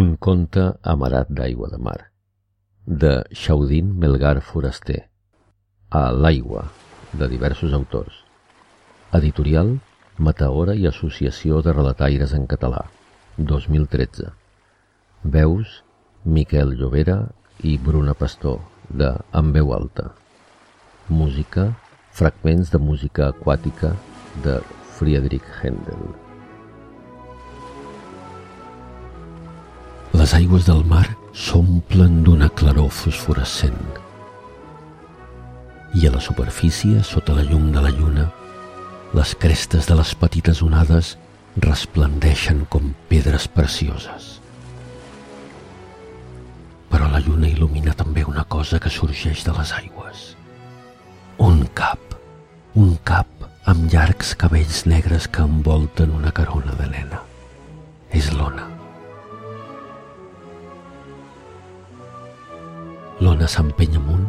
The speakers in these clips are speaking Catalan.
Un conte amarat d'aigua de mar, de Xaudín Melgar Foraster, a l'aigua, de diversos autors. Editorial Meteora i Associació de Relataires en Català, 2013. Veus Miquel Llobera i Bruna Pastor, de En veu alta. Música, fragments de música aquàtica de Friedrich Händel. Les aigües del mar s'omplen d'una claror fosforescent i a la superfície, sota la llum de la lluna, les crestes de les petites onades resplendeixen com pedres precioses. Però la lluna il·lumina també una cosa que sorgeix de les aigües. Un cap, un cap amb llargs cabells negres que envolten una carona de nena. És l'ona. L'ona s'empenya amunt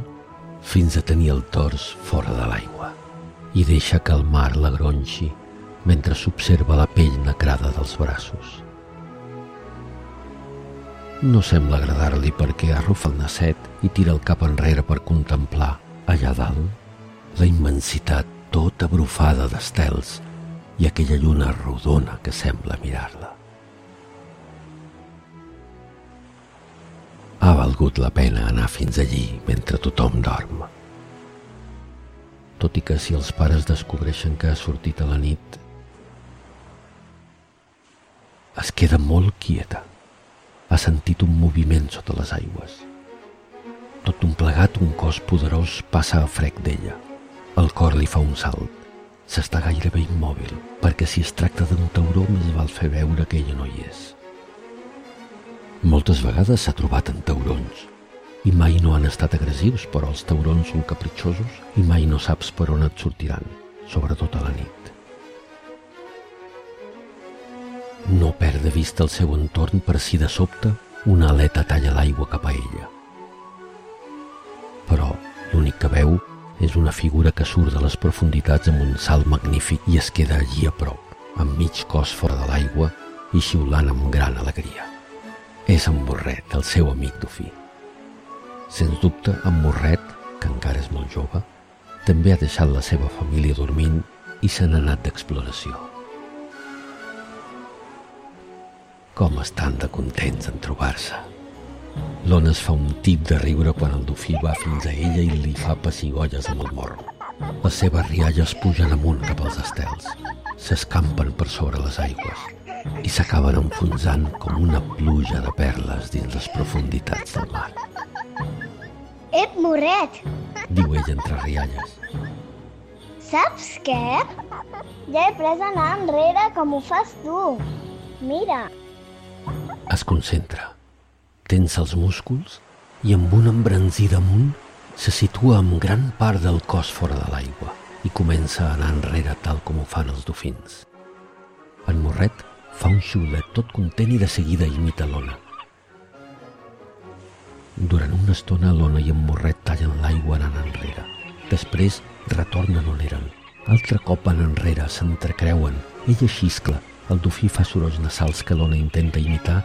fins a tenir el tors fora de l'aigua i deixa que el mar la gronxi mentre s'observa la pell necrada dels braços. No sembla agradar-li perquè arrufa el nasset i tira el cap enrere per contemplar, allà dalt, la immensitat tota brufada d'estels i aquella lluna rodona que sembla mirar-la. Valgut la pena anar fins allí mentre tothom dorm. Tot i que si els pares descobreixen que ha sortit a la nit, es queda molt quieta. Ha sentit un moviment sota les aigües. Tot un plegat, un cos poderós passa a frec d'ella. El cor li fa un salt. S'està gairebé immòbil, perquè si es tracta d'un tauró més val fer veure que ella no hi és. Moltes vegades s'ha trobat en taurons i mai no han estat agressius, però els taurons són capritxosos i mai no saps per on et sortiran, sobretot a la nit. No perd de vista el seu entorn per si de sobte una aleta talla l'aigua cap a ella. Però l'únic que veu és una figura que surt de les profunditats amb un salt magnífic i es queda allí a prop, amb mig cos fora de l'aigua i xiulant amb gran alegria. És en Borret, el seu amic Dofí. Sens dubte, en Borret, que encara és molt jove, també ha deixat la seva família dormint i se n'ha anat d'exploració. Com estan de contents en trobar-se. L'Ona es fa un tip de riure quan el dofí va fins a ella i li fa pessigolles amb el morro. Les seves rialles pugen amunt cap als estels. S'escampen per sobre les aigües i s'acaben enfonsant com una pluja de perles dins les profunditats del mar. Ep, morret! Diu ell entre rialles. Saps què? Ja he pres anar enrere com ho fas tu. Mira. Es concentra, tensa els músculs i amb una embranzida amunt se situa amb gran part del cos fora de l'aigua i comença a anar enrere tal com ho fan els dofins. En Morret Fa un xiulet tot content i de seguida imita l'Ona. Durant una estona l'Ona i en Morret tallen l'aigua anant enrere. Després retornen on eren. Altre cop van enrere, s'entrecreuen. Ella xiscla, el dofí fa sorolls nasals que l'Ona intenta imitar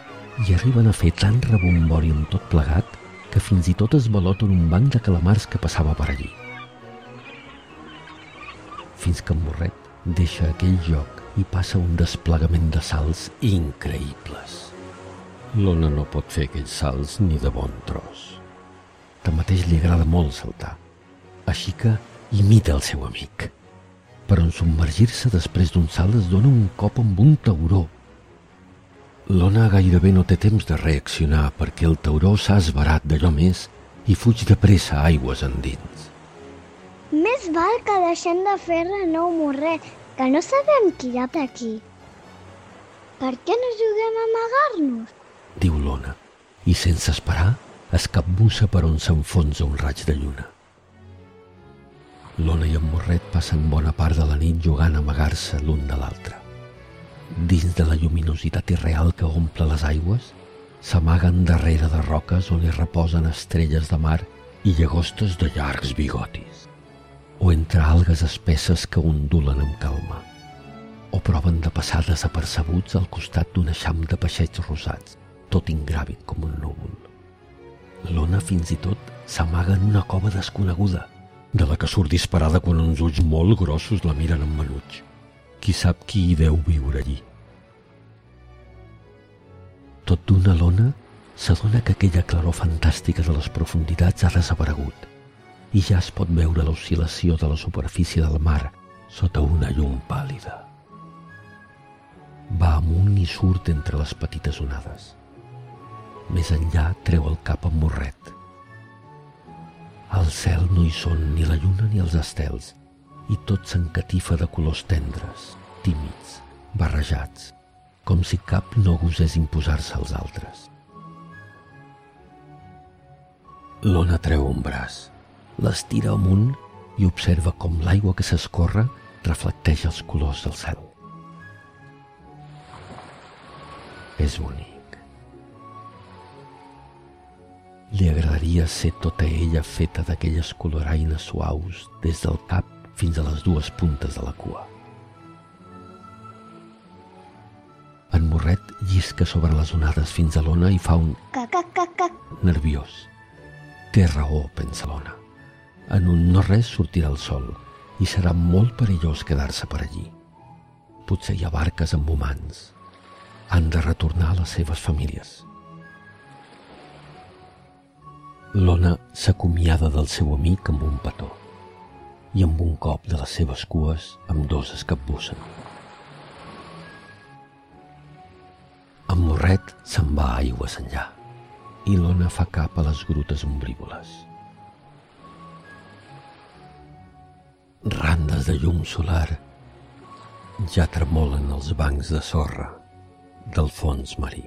i arriben a fer tant rebombori en tot plegat que fins i tot es baloten un banc de calamars que passava per allí. Fins que en Morret deixa aquell joc i passa un desplegament de salts increïbles. L'Ona no pot fer aquells salts ni de bon tros. Tanmateix li agrada molt saltar, així que imita el seu amic. Però en submergir-se després d'un salt es dona un cop amb un tauró. L'Ona gairebé no té temps de reaccionar perquè el tauró s'ha esbarat d'allò més i fuig de pressa aigües endins. Més val que deixem de fer renou morrer que no sabem qui hi ha per aquí. Per què no juguem a amagar-nos? Diu l'Ona, i sense esperar es capbussa per on s'enfonsa un raig de lluna. L'Ona i en Morret passen bona part de la nit jugant a amagar-se l'un de l'altre. Dins de la lluminositat irreal que omple les aigües, s'amaguen darrere de roques on hi reposen estrelles de mar i llagostes de llargs bigotis o entre algues espesses que ondulen amb calma, o proven de passar desapercebuts al costat d'un eixam de peixets rosats, tot ingràvid com un núvol. L'Ona fins i tot s'amaga en una cova desconeguda, de la que surt disparada quan uns ulls molt grossos la miren amb menuig. Qui sap qui hi deu viure allí. Tot d'una lona s'adona que aquella claror fantàstica de les profunditats ha desaparegut i ja es pot veure l'oscil·lació de la superfície del mar sota una llum pàl·lida. Va amunt i surt entre les petites onades. Més enllà treu el cap amb morret. Al cel no hi són ni la lluna ni els estels i tot s'encatifa de colors tendres, tímids, barrejats, com si cap no gosés imposar-se als altres. L'Ona treu un braç, l'estira amunt i observa com l'aigua que s'escorre reflecteix els colors del cel. És bonic. Li agradaria ser tota ella feta d'aquelles coloraines suaus des del cap fins a les dues puntes de la cua. En Morret llisca sobre les onades fins a l'ona i fa un Cac, cac, cac. nerviós. Té raó, pensa l'ona. En un no res sortirà el sol i serà molt perillós quedar-se per allí. Potser hi ha barques amb humans. Han de retornar a les seves famílies. L'Ona s'acomiada del seu amic amb un petó i amb un cop de les seves cues amb dos es capbussen. En Morret se'n va a aigües enllà i l'Ona fa cap a les grutes ombrívoles. Randes de llum solar ja tremolen els bancs de sorra del fons marí.